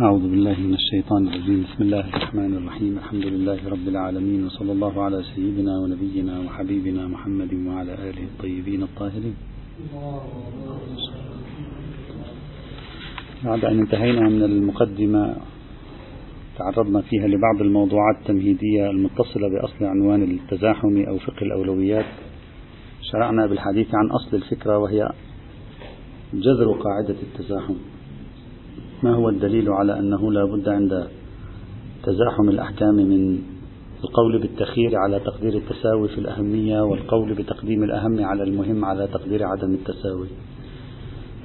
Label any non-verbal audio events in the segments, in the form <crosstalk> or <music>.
أعوذ بالله من الشيطان الرجيم. بسم الله الرحمن الرحيم. الحمد لله رب العالمين وصلى الله على سيدنا ونبينا وحبيبنا محمد وعلى آله الطيبين الطاهرين. بعد أن انتهينا من المقدمة تعرضنا فيها لبعض الموضوعات التمهيدية المتصلة بأصل عنوان التزاحم أو فقه الأولويات. شرعنا بالحديث عن أصل الفكرة وهي جذر قاعدة التزاحم. ما هو الدليل على أنه لا بد عند تزاحم الأحكام من القول بالتخيير على تقدير التساوي في الأهمية والقول بتقديم الأهم على المهم على تقدير عدم التساوي.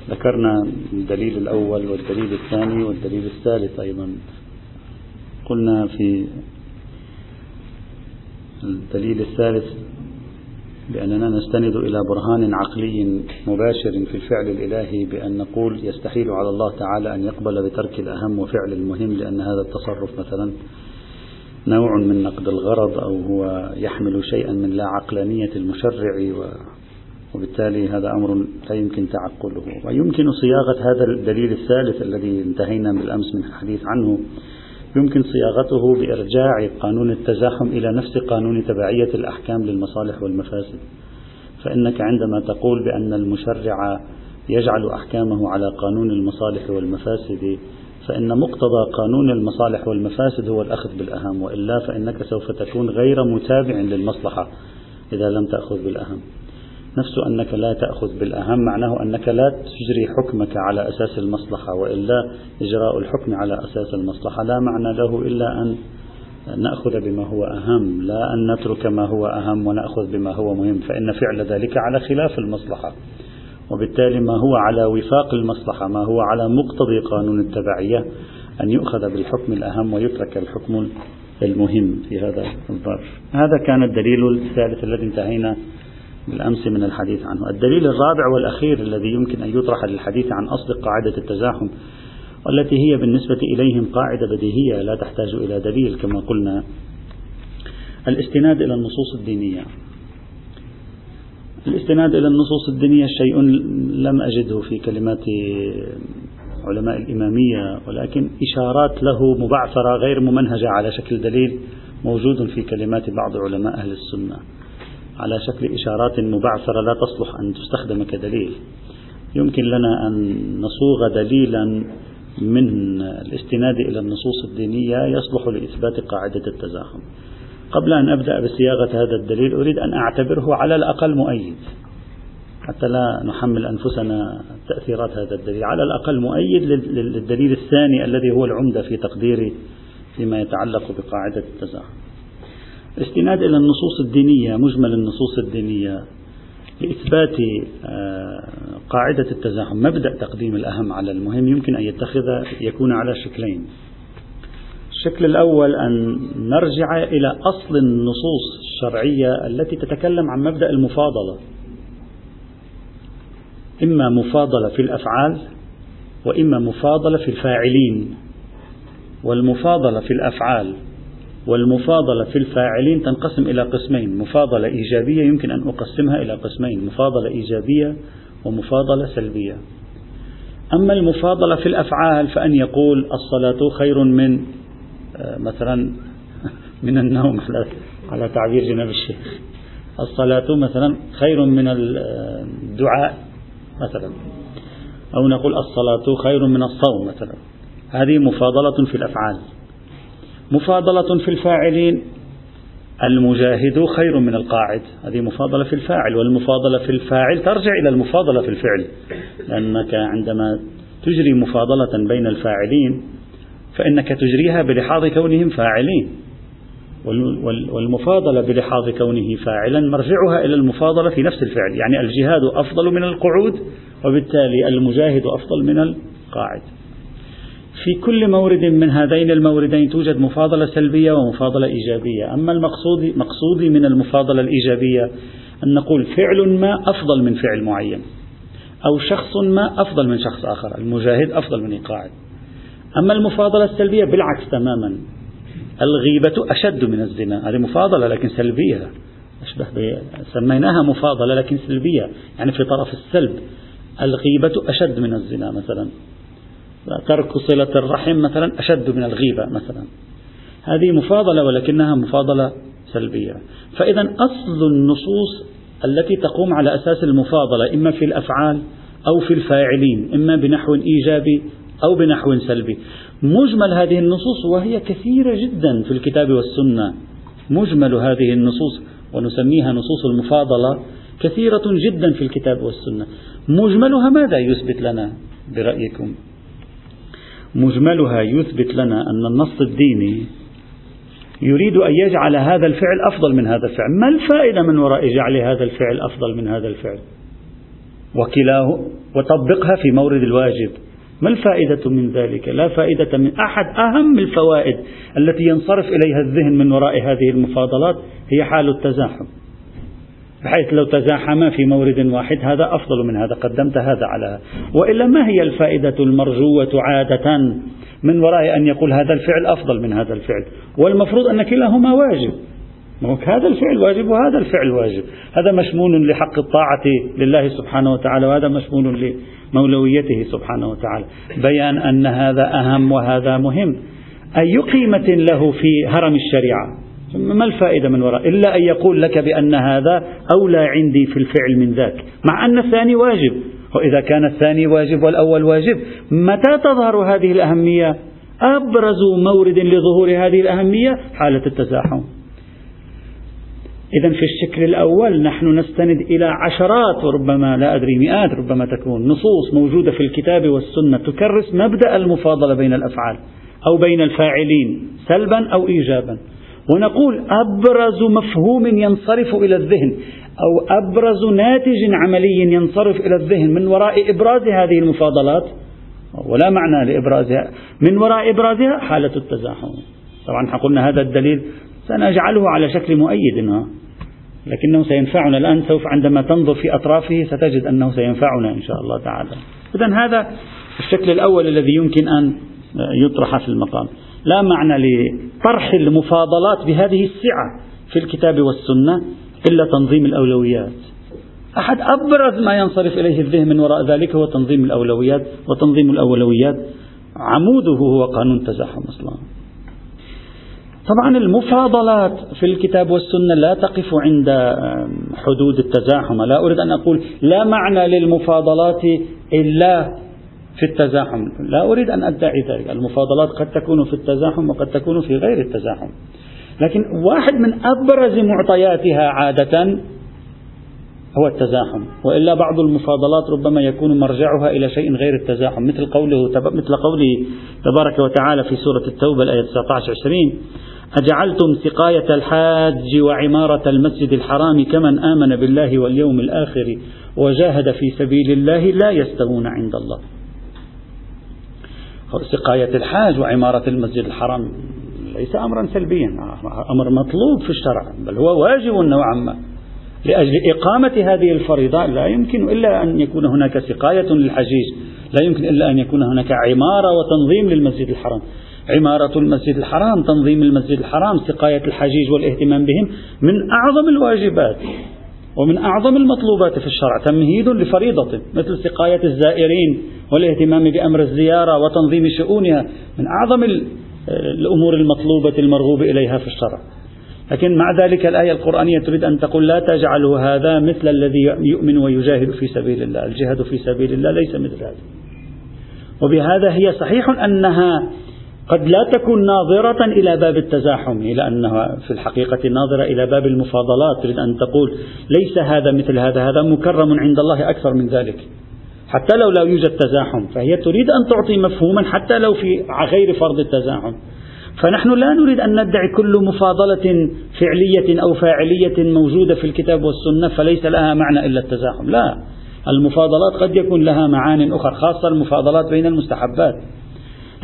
ذكرنا الدليل الأول والدليل الثاني والدليل الثالث أيضا. قلنا في الدليل الثالث بأننا نستند إلى برهان عقلي مباشر في الفعل الإلهي بأن نقول يستحيل على الله تعالى أن يقبل بترك الأهم وفعل المهم لأن هذا التصرف مثلا نوع من نقد الغرض أو هو يحمل شيئا من لا عقلانية المشرع وبالتالي هذا أمر لا يمكن تعقله. ويمكن صياغة هذا الدليل الثالث الذي انتهينا بالأمس من الحديث عنه يمكن صياغته بإرجاع قانون التزاحم إلى نفس قانون تبعية الأحكام للمصالح والمفاسد. فإنك عندما تقول بأن المشرع يجعل أحكامه على قانون المصالح والمفاسد فإن مقتضى قانون المصالح والمفاسد هو الأخذ بالأهم وإلا فإنك سوف تكون غير متابع للمصلحة إذا لم تأخذ بالأهم. نفس أنك لا تأخذ بالأهم معناه أنك لا تجري حكمك على أساس المصلحة وإلا إجراء الحكم على أساس المصلحة لا معنى له إلا أن نأخذ بما هو أهم لا أن نترك ما هو أهم ونأخذ بما هو مهم فإن فعل ذلك على خلاف المصلحة. وبالتالي ما هو على وفاق المصلحة ما هو على مقتضي قانون التبعية أن يؤخذ بالحكم الأهم ويترك الحكم المهم في هذا الظرف. هذا كان الدليل الثالث الذي انتهينا بالأمس من الحديث عنه. الدليل الرابع والأخير الذي يمكن أن يطرح للحديث عن أصل قاعدة التزاحم والتي هي بالنسبة إليهم قاعدة بديهية لا تحتاج إلى دليل كما قلنا. الاستناد إلى النصوص الدينية. الاستناد إلى النصوص الدينية شيء لم أجده في كلمات علماء الإمامية ولكن إشارات له مبعثرة غير ممنهجة على شكل دليل موجود في كلمات بعض علماء أهل السنة. على شكل إشارات مبعثرة لا تصلح أن تستخدم كدليل. يمكن لنا أن نصوغ دليلا من الاستناد إلى النصوص الدينية يصلح لإثبات قاعدة التزاحم. قبل أن أبدأ بصياغة هذا الدليل أريد أن أعتبره على الأقل مؤيد. حتى لا نحمل أنفسنا تأثيرات هذا الدليل. على الأقل مؤيد للدليل الثاني الذي هو العمدة في تقديري فيما يتعلق بقاعدة التزاحم. الاستناد إلى النصوص الدينية مجمل النصوص الدينية لإثبات آه، قاعدة التزاحم مبدأ تقديم الأهم على المهم يمكن أن يتخذ يكون على شكلين. الشكل الأول أن نرجع إلى أصل النصوص الشرعية التي تتكلم عن مبدأ المفاضلة. إما مفاضلة في الأفعال وإما مفاضلة في الفاعلين والمفاضلة في الأفعال. والمفاضلة في الفاعلين تنقسم إلى قسمين مفاضلة إيجابية يمكن أن أقسمها إلى قسمين مفاضلة إيجابية ومفاضلة سلبية. أما المفاضلة في الأفعال فأن يقول الصلاة خير من آه، مثلا <laughs> من النوم على تعبير جناب الشيخ. الصلاة مثلا خير من الدعاء مثلا. أو نقول الصلاة خير من الصوم مثلا. هذه مفاضلة في الأفعال. مفاضلة في الفاعلين. المجاهد خير من القاعد. هذه مفاضلة في الفاعل والمفاضلة في الفاعل ترجع إلى المفاضلة في الفعل. لأنك عندما تجري مفاضلة بين الفاعلين فإنك تجريها بلحاظ كونهم فاعلين. والمفاضلة بلحاظ كونه فاعلا مرجعها إلى المفاضلة في نفس الفعل. يعني الجهاد أفضل من القعود وبالتالي المجاهد أفضل من القاعد. في كل مورد من هذين الموردين توجد مفاضلة سلبية ومفاضلة إيجابية. أما المقصود مقصودي من المفاضلة الإيجابية أن نقول فعل ما أفضل من فعل معين أو شخص ما أفضل من شخص آخر المجاهد أفضل من القاعد. أما المفاضلة السلبية بالعكس تماما الغيبة أشد من الزنا. هذه مفاضلة لكن سلبية. أشبه سميناها مفاضلة لكن سلبية. يعني في طرف السلب الغيبة أشد من الزنا مثلا. ترك صلة الرحم مثلا أشد من الغيبة مثلا. هذه مفاضلة ولكنها مفاضلة سلبية. فإذا أصل النصوص التي تقوم على أساس المفاضلة إما في الأفعال أو في الفاعلين إما بنحو إيجابي أو بنحو سلبي. مجمل هذه النصوص وهي كثيرة جدا في الكتاب والسنة. مجمل هذه النصوص ونسميها نصوص المفاضلة كثيرة جدا في الكتاب والسنة. مجملها ماذا يثبت لنا برأيكم؟ مجملها يثبت لنا أن النص الديني يريد أن يجعل هذا الفعل أفضل من هذا الفعل. ما الفائدة من وراء جعل هذا الفعل أفضل من هذا الفعل؟ وكلاه وطبقها في مورد الواجب. ما الفائدة من ذلك؟ لا فائدة من أحد أهم الفوائد التي ينصرف إليها الذهن من وراء هذه المفاضلات هي حال التزاحم. بحيث لو تزاحما في مورد واحد هذا أفضل من هذا قدمت هذا على. هذا وإلا ما هي الفائدة المرجوة عادة؟ من وراء أن يقول هذا الفعل أفضل من هذا الفعل. والمفروض أن كلاهما واجب. هذا الفعل واجب وهذا الفعل واجب. هذا مشمول لحق الطاعة لله سبحانه وتعالى وهذا مشمول لمولويته سبحانه وتعالى. بيان أن هذا أهم وهذا مهم. أي قيمة له في هرم الشريعة؟ ما الفائدة من وراء؟ إلا أن يقول لك بأن هذا أولى عندي في الفعل من ذاك مع أن الثاني واجب. وإذا كان الثاني واجب والأول واجب متى تظهر هذه الأهمية؟ أبرز مورد لظهور هذه الأهمية حالة التزاحم. إذا في الشكل الأول نحن نستند إلى عشرات وربما لا أدري مئات ربما تكون نصوص موجودة في الكتاب والسنة تكرس مبدأ المفاضلة بين الأفعال أو بين الفاعلين سلبا أو إيجابا. ونقول أبرز مفهوم ينصرف إلى الذهن أو أبرز ناتج عملي ينصرف إلى الذهن من وراء إبراز هذه المفاضلات ولا معنى لإبرازها من وراء إبرازها حالة التزاحم. طبعا قلنا هذا الدليل سنجعله على شكل مؤيد لكنه سينفعنا الآن سوف عندما تنظر في أطرافه ستجد أنه سينفعنا إن شاء الله تعالى. إذا هذا الشكل الأول الذي يمكن أن يطرح في المقام. لا معنى لطرح المفاضلات بهذه السعة في الكتاب والسنة إلا تنظيم الأولويات. أحد أبرز ما ينصرف إليه الذهن من وراء ذلك هو تنظيم الأولويات وتنظيم الأولويات عموده هو قانون التزاحم أصلا طبعا المفاضلات في الكتاب والسنة لا تقف عند حدود التزاحم. لا أريد أن أقول لا معنى للمفاضلات إلا في التزاحم. لا أريد أن أدعي ذلك. المفاضلات قد تكون في التزاحم وقد تكون في غير التزاحم. لكن واحد من أبرز معطياتها عادة هو التزاحم. وإلا بعض المفاضلات ربما يكون مرجعها إلى شيء غير التزاحم. مثل قوله مثل قوله تبارك وتعالى في سورة التوبة الآية 19 20 أجعلتم سقاية الحاج وعمارة المسجد الحرام كمن آمن بالله واليوم الآخر وجاهد في سبيل الله لا يستوون عند الله. سقاية الحاج وعمارة المسجد الحرام. ليس أمرا سلبيا أمر مطلوب في الشرع بل هو واجب نوعا ما. لأجل إقامة هذه الفريضة لا يمكن إلا أن يكون هناك سقاية للحجيج لا يمكن إلا أن يكون هناك عمارة وتنظيم للمسجد الحرام. عمارة المسجد الحرام تنظيم المسجد الحرام سقاية الحجيج والاهتمام بهم من أعظم الواجبات. ومن أعظم المطلوبات في الشرع تمهيد لفريضة مثل سقاية الزائرين والاهتمام بأمر الزيارة وتنظيم شؤونها من أعظم الأمور المطلوبة المرغوب إليها في الشرع. لكن مع ذلك الآية القرآنية تريد أن تقول لا تجعلوا هذا مثل الذي يؤمن ويجاهد في سبيل الله الجهاد في سبيل الله ليس مثل هذا. وبهذا هي صحيح أنها قد لا تكون ناظرة إلى باب التزاحم لأنها في الحقيقة ناظرة إلى باب المفاضلات تريد أن تقول ليس هذا مثل هذا هذا مكرم عند الله أكثر من ذلك. حتى لو لا يوجد تزاحم فهي تريد أن تعطي مفهوما حتى لو في غير فرض التزاحم. فنحن لا نريد أن ندعي كل مفاضلة فعلية أو فاعلية موجودة في الكتاب والسنة فليس لها معنى إلا التزاحم. لا المفاضلات قد يكون لها معان أخرى خاصة المفاضلات بين المستحبات.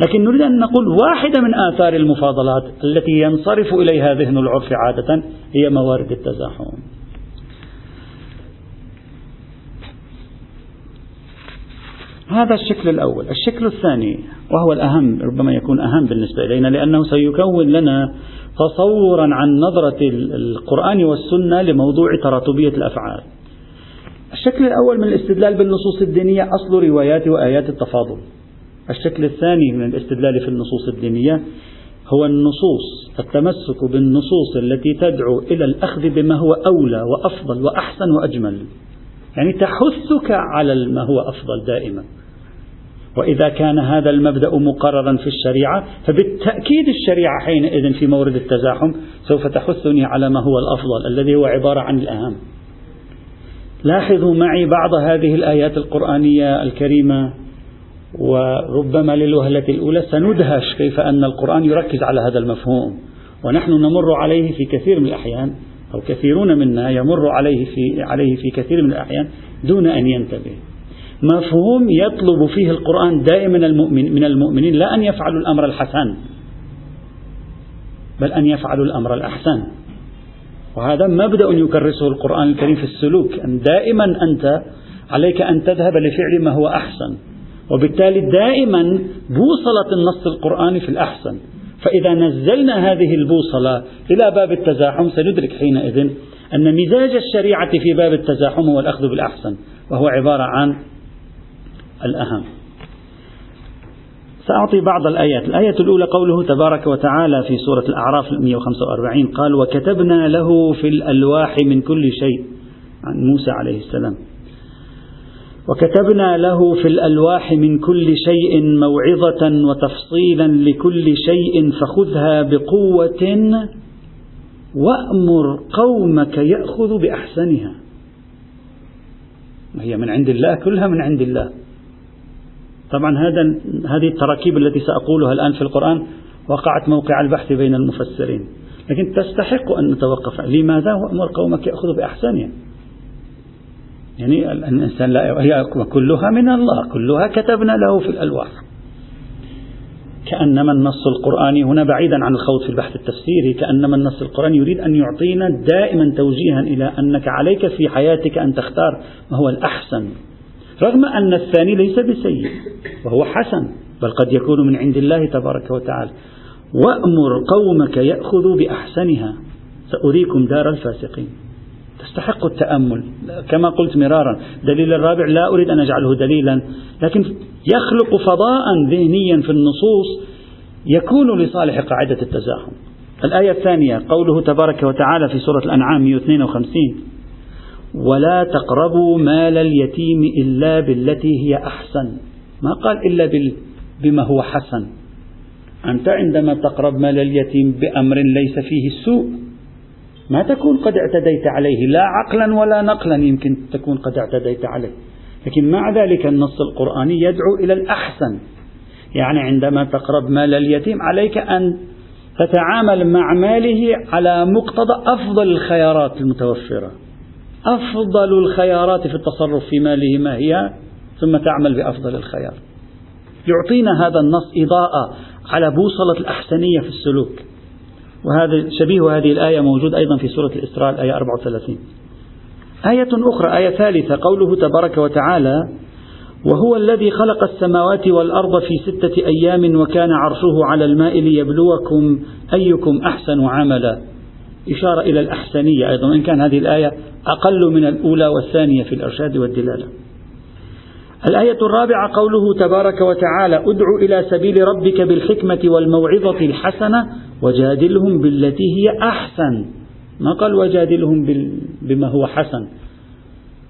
لكن نريد أن نقول واحدة من آثار المفاضلات التي ينصرف إليها ذهن العرف عادة هي موارد التزاحم. هذا الشكل الأول. الشكل الثاني وهو الأهم ربما يكون أهم بالنسبة إلينا لأنه سيكون لنا تصورا عن نظرة القرآن والسنة لموضوع تراتبية الأفعال. الشكل الأول من الاستدلال بالنصوص الدينية أصل روايات وآيات التفاضل. الشكل الثاني من الاستدلال في النصوص الدينية هو النصوص التمسك بالنصوص التي تدعو إلى الأخذ بما هو أولى وأفضل وأحسن وأجمل. يعني تحثك على ما هو أفضل دائما. وإذا كان هذا المبدأ مقررا في الشريعة فبالتأكيد الشريعة حينئذ في مورد التزاحم سوف تحثني على ما هو الأفضل الذي هو عبارة عن الأهم. لاحظوا معي بعض هذه الآيات القرآنية الكريمة. وربما للوهلة الأولى سندهش كيف أن القرآن يركز على هذا المفهوم. ونحن نمر عليه في كثير من الأحيان أو كثيرون منا يمر عليه في عليه في كثير من الأحيان دون أن ينتبه. مفهوم يطلب فيه القرآن دائما المؤمن من المؤمنين لا أن يفعلوا الأمر الحسن بل أن يفعلوا الأمر الأحسن. وهذا مبدأ يكرسه القرآن الكريم في السلوك أن دائما أنت عليك أن تذهب لفعل ما هو أحسن. وبالتالي دائما بوصلة النص القرآني في الأحسن. فإذا نزلنا هذه البوصلة إلى باب التزاحم سندرك حينئذ أن مزاج الشريعة في باب التزاحم هو الأخذ بالأحسن وهو عبارة عن الأهم. سأعطي بعض الآيات. الآية الأولى قوله تبارك وتعالى في سورة الأعراف 145 قال وكتبنا له في الألواح من كل شيء عن موسى عليه السلام. وكتبنا له في الألواح من كل شيء موعظة وتفصيلا لكل شيء فخذها بقوة وأمر قومك يأخذ بأحسنها. هي من عند الله كلها من عند الله. طبعا هذا هذه التراكيب التي سأقولها الآن في القرآن وقعت موقع البحث بين المفسرين. لكن تستحق أن نتوقف. لماذا وأمر قومك يأخذ بأحسنها؟ يعني الإنسان لا هي كلها من الله كلها كتبنا له في الألواح. كأنما النص القرآني هنا بعيدا عن الخوض في البحث التفسيري كأنما النص القرآني يريد أن يعطينا دائما توجيها إلى أنك عليك في حياتك أن تختار ما هو الأحسن. رغم أن الثاني ليس بسيء وهو حسن بل قد يكون من عند الله تبارك وتعالى. وأمر قومك يأخذوا بأحسنها. سأريكم دار الفاسقين. تستحق التأمل. كما قلت مرارا دليل الرابع لا أريد أن أجعله دليلا لكن يخلق فضاء ذهنيا في النصوص يكون لصالح قاعدة التزاحم. الآية الثانية قوله تبارك وتعالى في سورة الأنعام 152 ولا تقربوا مال اليتيم إلا بالتي هي أحسن. ما قال إلا بما هو حسن؟ أنت عندما تقرب مال اليتيم بأمر ليس فيه السوء ما تكون قد اعتديت عليه لا عقلا ولا نقلا يمكن تكون قد اعتديت عليه. لكن مع ذلك النص القرآني يدعو إلى الأحسن. يعني عندما تقرب مال اليتيم عليك أن تتعامل مع ماله على مقتضى أفضل الخيارات المتوفرة. أفضل الخيارات في التصرف في ماله ما هي ثم تعمل بأفضل الخيار. يعطينا هذا النص إضاءة على بوصلة الأحسنية في السلوك. وهذا شبيه هذه الآية موجود أيضا في سورة الإسراء الآية 34 آية أخرى آية ثالثة قوله تبارك وتعالى وهو الذي خلق السماوات والأرض في ستة أيام وكان عرشه على الماء ليبلوكم أيكم أحسن عملا. إشارة إلى الأحسنية أيضا وإن كان هذه الآية أقل من الأولى والثانية في الإرشاد والدلالة. الآية الرابعة قوله تبارك وتعالى ادع إلى سبيل ربك بالحكمة والموعظة الحسنة وجادلهم بالتي هي أحسن. ما قال وجادلهم بما هو حسن.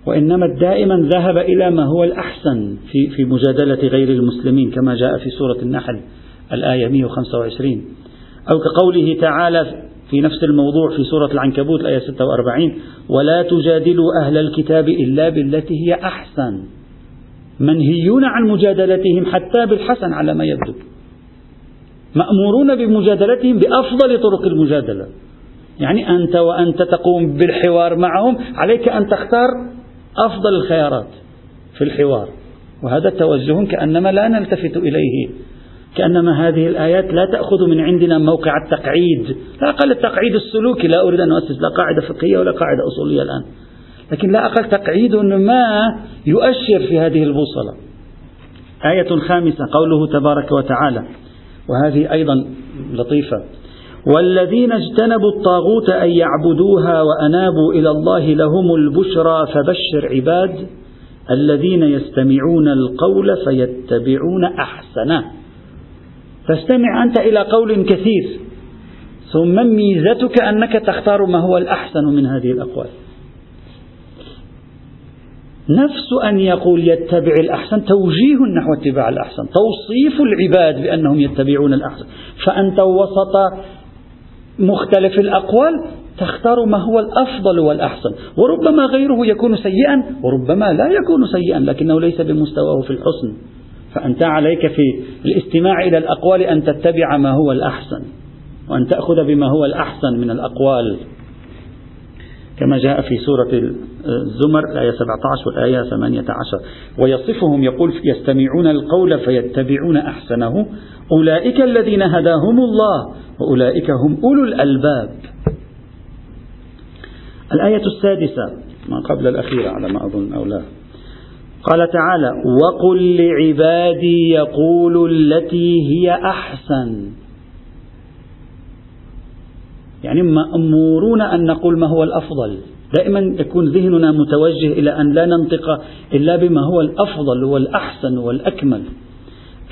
وإنما دائما ذهب إلى ما هو الأحسن في, في مجادلة غير المسلمين كما جاء في سورة النحل الآية 125 أو كقوله تعالى في نفس الموضوع في سورة العنكبوت الآية 46 ولا تجادلوا أهل الكتاب إلا بالتي هي أحسن. منهيون عن مجادلتهم حتى بالحسن على ما يبدو. مأمورون بمجادلتهم بأفضل طرق المجادلة. يعني أنت وأنت تقوم بالحوار معهم عليك أن تختار أفضل الخيارات في الحوار. وهذا توجه كأنما لا نلتفت إليه كأنما هذه الآيات لا تأخذ من عندنا موقع التقعيد. لا أقل التقعيد السلوكي لا أريد أن أؤسس لا قاعدة فقهية ولا قاعدة أصولية الآن. لكن لا أقل تقعيد ما يؤشر في هذه البوصلة. آية خامسة قوله تبارك وتعالى وهذه أيضا لطيفة. والذين اجتنبوا الطاغوت أن يعبدوها وأنابوا إلى الله لهم البشرى فبشر عباد الذين يستمعون القول فيتبعون أحسنه. فاستمع أنت إلى قول كثير ثم ميزتك أنك تختار ما هو الأحسن من هذه الأقوال. نفس أن يقول يتبع الأحسن توجيه نحو اتباع الأحسن توصيف العباد بأنهم يتبعون الأحسن. فأنت وسط مختلف الأقوال تختار ما هو الأفضل والأحسن. وربما غيره يكون سيئا وربما لا يكون سيئا لكنه ليس بمستواه في الحسن. فأنت عليك في الاستماع إلى الأقوال أن تتبع ما هو الأحسن وأن تأخذ بما هو الأحسن من الأقوال. كما جاء في سورة الزمر الآية 17 والآية 18 ويصفهم يقول يستمعون القول فيتبعون أحسنه. أولئك الذين هداهم الله وأولئك هم أولو الألباب. الآية السادسة ما قبل الأخيرة على ما أظن أو لا. قال تعالى وقل لعبادي يقولوا التي هي أحسن. يعني مأمورون أن نقول ما هو الأفضل. دائما يكون ذهننا متوجه إلى أن لا ننطق إلا بما هو الأفضل والأحسن والأكمل.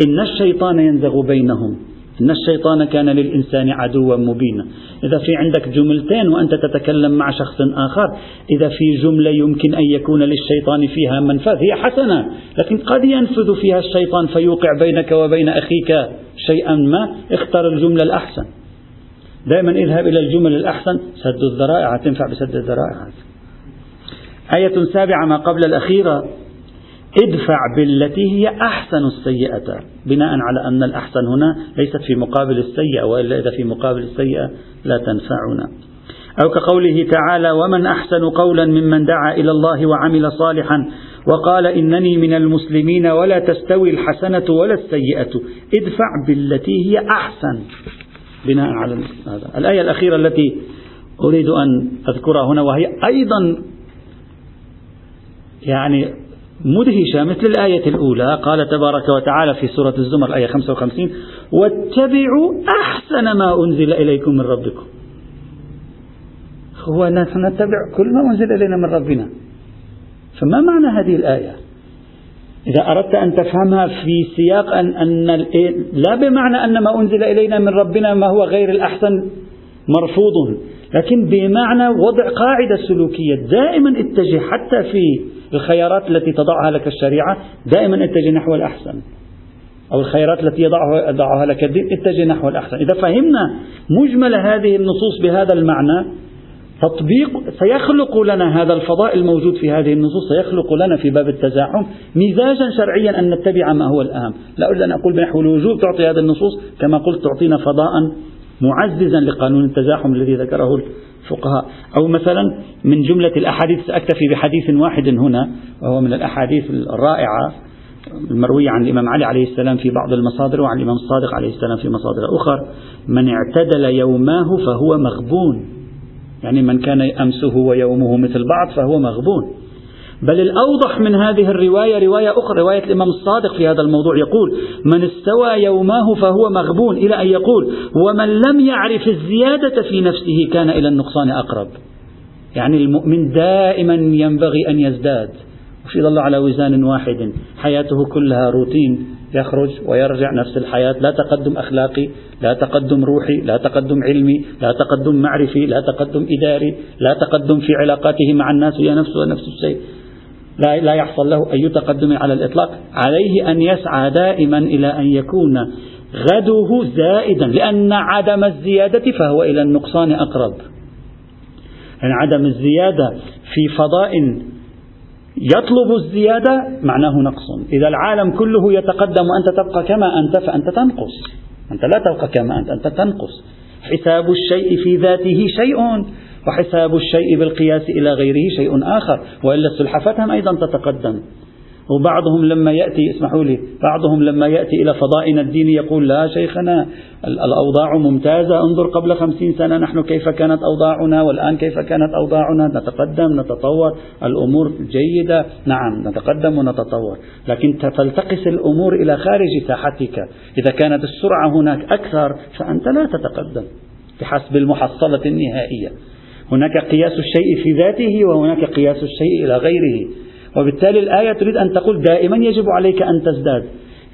إن الشيطان ينزغ بينهم. إن الشيطان كان للإنسان عدوا مبينا. إذا في عندك جملتين وأنت تتكلم مع شخص آخر إذا في جملة يمكن أن يكون للشيطان فيها منفذ هي حسنة. لكن قد ينفذ فيها الشيطان فيوقع بينك وبين أخيك شيئا ما اختر الجملة الأحسن. دائما اذهب إلى الجمل الأحسن سد الذرائع تنفع بسد الذرائع. آية سابعة ما قبل الأخيرة ادفع بالتي هي أحسن السيئة بناء على أن الأحسن هنا ليست في مقابل السيئة وإلا إذا في مقابل السيئة لا تنفعنا. أو كقوله تعالى ومن أحسن قولا ممن دعا إلى الله وعمل صالحا وقال إنني من المسلمين ولا تستوي الحسنة ولا السيئة. ادفع بالتي هي أحسن. بناء على هذا. الآية الأخيرة التي أريد أن أذكرها هنا وهي أيضا يعني مدهشة مثل الآية الأولى. قال تبارك وتعالى في سورة الزمر الآية 55 واتبعوا أحسن ما أنزل إليكم من ربكم. هو نحن نتبع كل ما أنزل إلينا من ربنا. فما معنى هذه الآية؟ إذا أردت أن تفهمها في سياق أن, أن لا بمعنى أن ما أنزل إلينا من ربنا ما هو غير الأحسن مرفوض. لكن بمعنى وضع قاعدة سلوكية دائما اتجه حتى في الخيارات التي تضعها لك الشريعة دائما اتجه نحو الأحسن. أو الخيارات التي يضعها, يضعها لك الدين اتجه نحو الأحسن. إذا فهمنا مجمل هذه النصوص بهذا المعنى تطبيق سيخلق لنا هذا الفضاء الموجود في هذه النصوص سيخلق لنا في باب التزاحم مزاجا شرعيا أن نتبع ما هو الأهم. لا أريد أن أقول بنحو الوجوب تعطي هذه النصوص كما قلت تعطينا فضاء معززا لقانون التزاحم الذي ذكره الفقهاء. أو مثلا من جملة الأحاديث سأكتفي بحديث واحد هنا وهو من الأحاديث الرائعة المروية عن الإمام علي عليه السلام في بعض المصادر وعن الإمام الصادق عليه السلام في مصادر أخرى. من اعتدل يوماه فهو مغبون. يعني من كان أمسه ويومه مثل بعض فهو مغبون. بل الأوضح من هذه الرواية رواية أخرى رواية الإمام الصادق في هذا الموضوع يقول من استوى يوماه فهو مغبون إلى أن يقول ومن لم يعرف الزيادة في نفسه كان إلى النقصان أقرب. يعني المؤمن دائما ينبغي أن يزداد. وش يظل على وزان واحد حياته كلها روتين. يخرج ويرجع نفس الحياة. لا تقدم أخلاقي لا تقدم روحي لا تقدم علمي لا تقدم معرفي لا تقدم إداري لا تقدم في علاقاته مع الناس هي نفسه نفس الشيء. لا, لا يحصل له أي تقدم على الإطلاق. عليه أن يسعى دائما إلى أن يكون غده زائدا لأن عدم الزيادة فهو إلى النقصان أقرب. يعني عدم الزيادة في فضاء يطلب الزيادة معناه نقص. إذا العالم كله يتقدم وأنت تبقى كما أنت فأنت تنقص. أنت لا تبقى كما أنت أنت تنقص. حساب الشيء في ذاته شيء وحساب الشيء بالقياس إلى غيره شيء آخر. وإلا السلحفاة هم أيضا تتقدم. وبعضهم لما يأتي اسمحوا لي بعضهم لما يأتي إلى فضائنا الديني يقول لا شيخنا الأوضاع ممتازة انظر قبل خمسين سنة نحن كيف كانت أوضاعنا والآن كيف كانت أوضاعنا نتقدم نتطور الأمور جيدة نعم نتقدم ونتطور. لكن تلتقس الأمور إلى خارج ساحتك. إذا كانت السرعة هناك أكثر فأنت لا تتقدم بحسب المحصلة النهائية. هناك قياس الشيء في ذاته وهناك قياس الشيء إلى غيره. وبالتالي الآية تريد أن تقول دائما يجب عليك أن تزداد.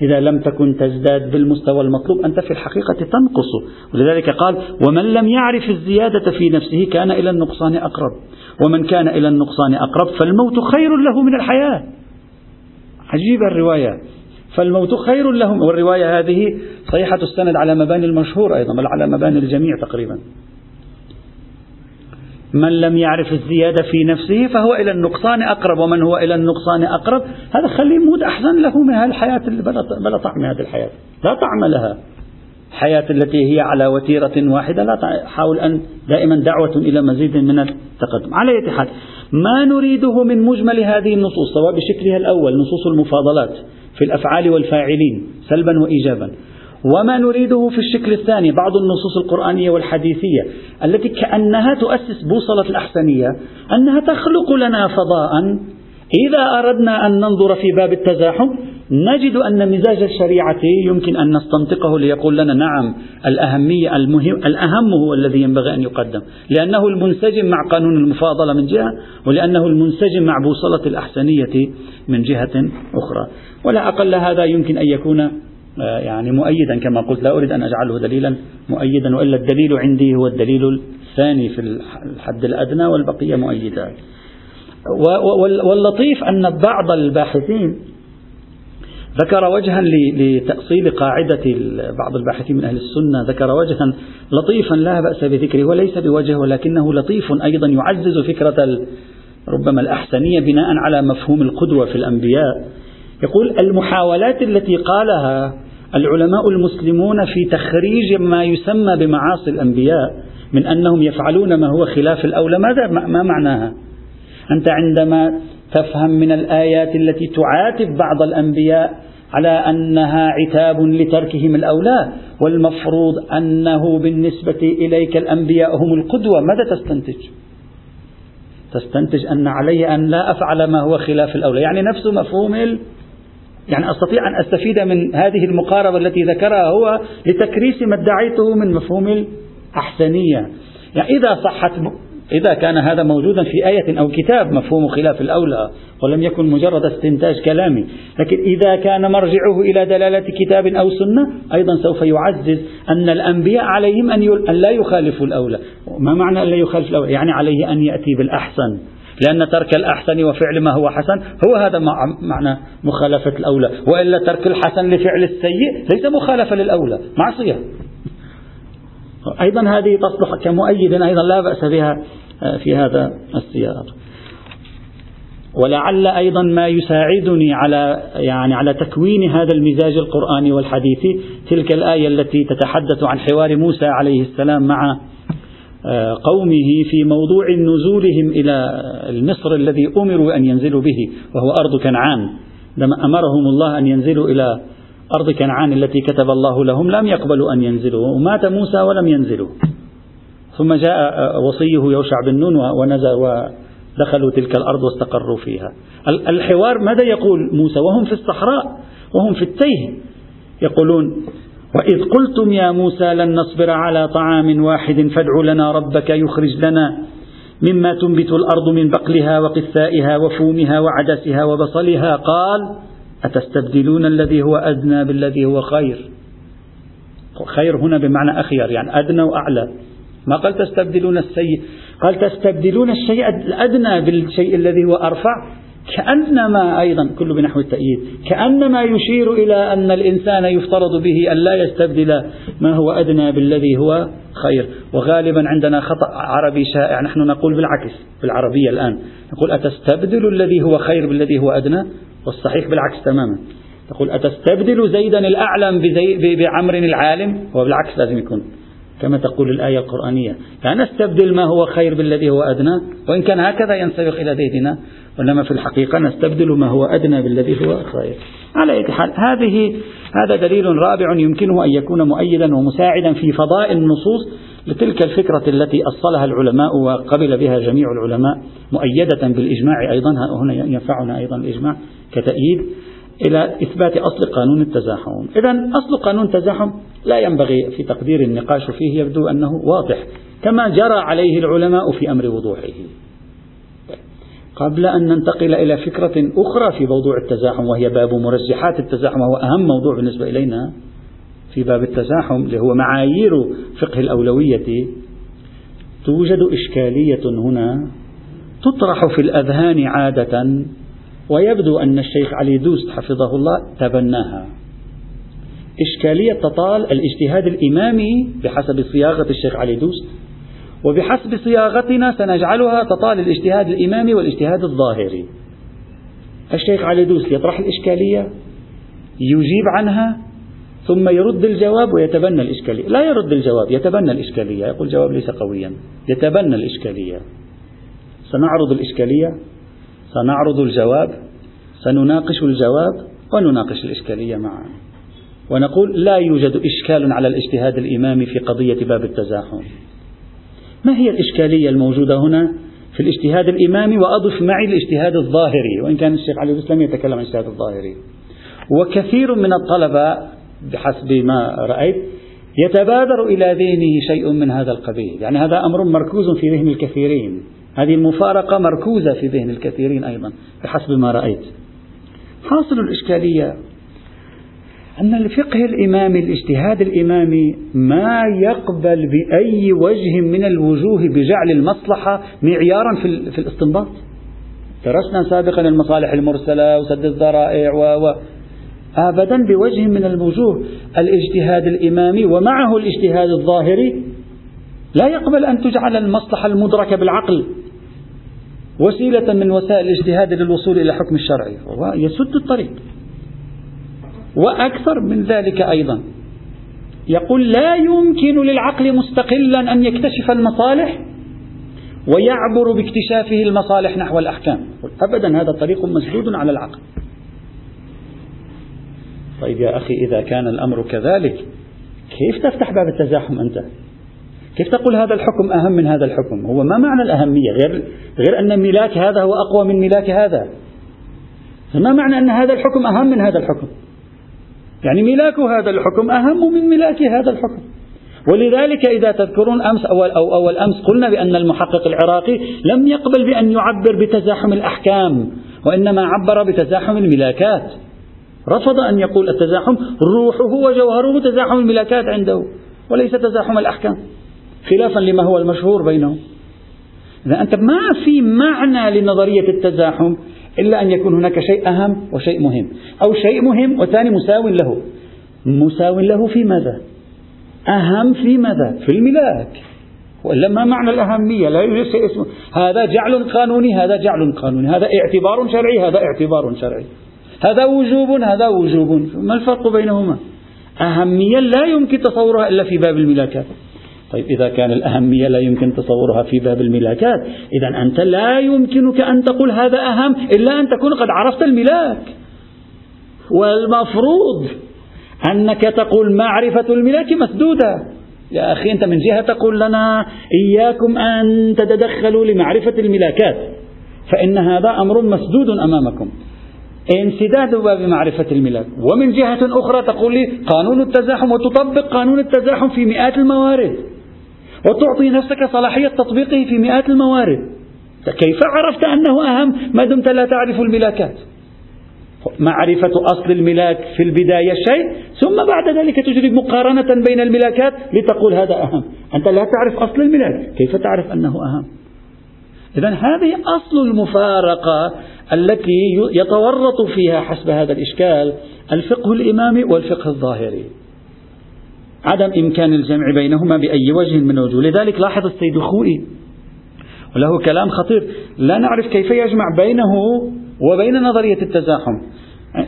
إذا لم تكن تزداد بالمستوى المطلوب أنت في الحقيقة تنقص. ولذلك قال ومن لم يعرف الزيادة في نفسه كان إلى النقصان أقرب. ومن كان إلى النقصان أقرب فالموت خير له من الحياة. عجيبة الرواية. فالموت خير لهم والرواية هذه صحيحة السند على مباني المشهور أيضا بل على مباني الجميع تقريبا. من لم يعرف الزيادة في نفسه فهو إلى النقصان أقرب ومن هو إلى النقصان أقرب هذا خليه يموت أحسن له من الحياة بلا طعم هذه الحياة لا طعم لها. الحياة التي هي على وتيرة واحدة لا حاول أن دائما دعوة إلى مزيد من التقدم. على حال ما نريده من مجمل هذه النصوص سواء بشكلها الأول نصوص المفاضلات في الأفعال والفاعلين سلبا وإيجابا. وما نريده في الشكل الثاني بعض النصوص القرآنية والحديثية التي كأنها تؤسس بوصلة الأحسنية أنها تخلق لنا فضاء. إذا أردنا أن ننظر في باب التزاحم نجد أن مزاج الشريعة يمكن أن نستنطقه ليقول لنا نعم الأهمية المهم الأهم هو الذي ينبغي أن يقدم. لأنه المنسجم مع قانون المفاضلة من جهة ولأنه المنسجم مع بوصلة الأحسنية من جهة أخرى. ولا أقل هذا يمكن أن يكون يعني مؤيدا كما قلت لا أريد أن أجعله دليلا مؤيدا وإلا الدليل عندي هو الدليل الثاني في الحد الأدنى والبقية مؤيدات واللطيف أن بعض الباحثين ذكر وجها لتأصيل قاعدة بعض الباحثين من أهل السنة ذكر وجها لطيفا لا بأس بذكره وليس بوجه ولكنه لطيف أيضا يعزز فكرة ربما الأحسنية بناء على مفهوم القدوة في الأنبياء. يقول المحاولات التي قالها العلماء المسلمون في تخريج ما يسمى بمعاصي الأنبياء من أنهم يفعلون ما هو خلاف الأولى. ماذا ما معناها؟ أنت عندما تفهم من الآيات التي تعاتب بعض الأنبياء على أنها عتاب لتركهم الأولى والمفروض أنه بالنسبة إليك الأنبياء هم القدوة ماذا تستنتج؟ تستنتج أن علي أن لا أفعل ما هو خلاف الأولى. يعني نفس مفهوم يعني أستطيع أن أستفيد من هذه المقاربة التي ذكرها هو لتكريس ما ادعيته من مفهوم الأحسنية. يعني إذا صحت إذا كان هذا موجودا في آية أو كتاب مفهوم خلاف الأولى ولم يكن مجرد استنتاج كلامي. لكن إذا كان مرجعه إلى دلالة كتاب أو سنة أيضا سوف يعزز أن الأنبياء عليهم أن, لا يخالفوا الأولى. ما معنى أن لا يخالف الأولى؟ يعني عليه أن يأتي بالأحسن. لأن ترك الأحسن وفعل ما هو حسن هو هذا معنى مخالفة الأولى. وإلا ترك الحسن لفعل السيء ليس مخالفة للأولى. معصية أيضا هذه تصلح كمؤيد أيضا لا بأس بها آه، في هذا السياق. ولعل أيضا ما يساعدني على يعني على تكوين هذا المزاج القرآني والحديثي تلك الآية التي تتحدث عن حوار موسى عليه السلام مع قومه في موضوع نزولهم إلى المصر الذي أمروا أن ينزلوا به وهو أرض كنعان. لما أمرهم الله أن ينزلوا إلى أرض كنعان التي كتب الله لهم لم يقبلوا أن ينزلوا. ومات موسى ولم ينزلوا. ثم جاء وصيه يوشع بن نون ونزل ودخلوا تلك الأرض واستقروا فيها. الحوار ماذا يقول موسى؟ وهم في الصحراء وهم في التيه. يقولون وإذ قلتم يا موسى لن نصبر على طعام واحد فادع لنا ربك يخرج لنا مما تنبت الأرض من بقلها وقثائها وفومها وعدسها وبصلها. قال أتستبدلون الذي هو أدنى بالذي هو خير؟ خير هنا بمعنى أخير يعني أدنى وأعلى. ما قال تستبدلون السيء قال تستبدلون الشيء الأدنى بالشيء الذي هو أرفع كأنما أيضا كل بنحو التأييد كأنما يشير إلى أن الإنسان يفترض به أن لا يستبدل ما هو أدنى بالذي هو خير. وغالبا عندنا خطأ عربي شائع نحن نقول بالعكس بالعربية الآن. نقول أتستبدل الذي هو خير بالذي هو أدنى؟ والصحيح بالعكس تماما. تقول أتستبدل زيدا الأعلم بعمر العالم؟ هو بالعكس لازم يكون. كما تقول الآية القرآنية. لا نستبدل ما هو خير بالذي هو أدنى وإن كان هكذا ينسبق إلى زيدنا. وإنما في الحقيقة نستبدل ما هو أدنى بالذي هو خير. على أي حال هذه هذا دليل رابع يمكنه أن يكون مؤيدا ومساعدا في فضاء النصوص لتلك الفكرة التي أصلها العلماء وقبل بها جميع العلماء مؤيدة بالإجماع أيضا. هنا ينفعنا أيضا الإجماع كتأييد إلى إثبات أصل قانون التزاحم. إذا أصل قانون التزاحم لا ينبغي في تقدير النقاش فيه يبدو أنه واضح كما جرى عليه العلماء في أمر وضوحه. قبل أن ننتقل إلى فكرة أخرى في موضوع التزاحم وهي باب مرجحات التزاحم وهو أهم موضوع بالنسبة إلينا في باب التزاحم اللي هو معايير فقه الأولوية. توجد إشكالية هنا تطرح في الأذهان عادة ويبدو أن الشيخ علي دوست حفظه الله تبناها. إشكالية تطال الاجتهاد الإمامي بحسب صياغة الشيخ علي دوست. وبحسب صياغتنا سنجعلها تطال الاجتهاد الإمامي والاجتهاد الظاهري. الشيخ علي دوست يطرح الإشكالية يجيب عنها ثم يرد الجواب ويتبنى الإشكالية. لا يرد الجواب يتبنى الإشكالية. يقول الجواب ليس قويا. يتبنى الإشكالية. سنعرض الإشكالية سنعرض الجواب سنناقش الجواب ونناقش الإشكالية معا. ونقول لا يوجد إشكال على الاجتهاد الإمامي في قضية باب التزاحم. ما هي الإشكالية الموجودة هنا في الاجتهاد الإمامي وأضف معي الاجتهاد الظاهري وإن كان الشيخ علي الإسلام يتكلم عن الاجتهاد الظاهري. وكثير من الطلبة بحسب ما رأيت يتبادر إلى ذهنه شيء من هذا القبيل. يعني هذا أمر مركوز في ذهن الكثيرين. هذه المفارقة مركوزة في ذهن الكثيرين أيضا بحسب ما رأيت. حاصل الإشكالية أن الفقه الإمامي الاجتهاد الإمامي ما يقبل بأي وجه من الوجوه بجعل المصلحة معيارا في, الاستنباط. درسنا سابقا المصالح المرسلة وسد الذرائع و, و أبدا بوجه من الوجوه. الاجتهاد الإمامي ومعه الاجتهاد الظاهري لا يقبل أن تجعل المصلحة المدركة بالعقل. وسيلة من وسائل الاجتهاد للوصول إلى حكم الشرعي ويسد الطريق. وأكثر من ذلك أيضا. يقول لا يمكن للعقل مستقلا أن يكتشف المصالح ويعبر باكتشافه المصالح نحو الأحكام. أبدا هذا طريق مسدود على العقل. طيب يا أخي إذا كان الأمر كذلك كيف تفتح باب التزاحم أنت؟ كيف تقول هذا الحكم أهم من هذا الحكم؟ هو ما معنى الأهمية غير, غير أن ملاك هذا هو أقوى من ملاك هذا؟ ما معنى أن هذا الحكم أهم من هذا الحكم؟ يعني ملاك هذا الحكم أهم من ملاك هذا الحكم. ولذلك إذا تذكرون أمس أول أو أول أمس قلنا بأن المحقق العراقي لم يقبل بأن يعبر بتزاحم الأحكام وإنما عبر بتزاحم الملاكات. رفض أن يقول التزاحم روحه وجوهره تزاحم الملاكات عنده وليس تزاحم الأحكام خلافا لما هو المشهور بينهم. إذا أنت ما في معنى لنظرية التزاحم إلا أن يكون هناك شيء أهم وشيء مهم. أو شيء مهم وثاني مساو له. مساو له في ماذا؟ أهم في ماذا؟ في الملاك. وإلا ما معنى الأهمية؟ لا يوجد شيء اسمه. هذا جعل قانوني هذا جعل قانوني. هذا اعتبار شرعي هذا اعتبار شرعي. هذا وجوب هذا وجوب. ما الفرق بينهما؟ أهمية لا يمكن تصورها إلا في باب الملاكات. طيب إذا كان الأهمية لا يمكن تصورها في باب الملاكات إذا أنت لا يمكنك أن تقول هذا أهم إلا أن تكون قد عرفت الملاك. والمفروض أنك تقول معرفة الملاك مسدودة. يا أخي أنت من جهة تقول لنا إياكم أن تتدخلوا لمعرفة الملاكات فإن هذا أمر مسدود أمامكم. انسداد باب معرفة الملاك. ومن جهة أخرى تقول لي قانون التزاحم وتطبق قانون التزاحم في مئات الموارد. وتعطي نفسك صلاحية تطبيقه في مئات الموارد. كيف عرفت أنه أهم؟ ما دمت لا تعرف الملاكات. معرفة أصل الملاك في البداية شيء ثم بعد ذلك تجري مقارنة بين الملاكات لتقول هذا أهم. أنت لا تعرف أصل الملاك. كيف تعرف أنه أهم؟ إذا هذه أصل المفارقة التي يتورط فيها حسب هذا الإشكال الفقه الإمامي والفقه الظاهري. عدم إمكان الجمع بينهما بأي وجه من الوجوه. لذلك لاحظ السيد الخوئي وله كلام خطير لا نعرف كيف يجمع بينه وبين نظرية التزاحم.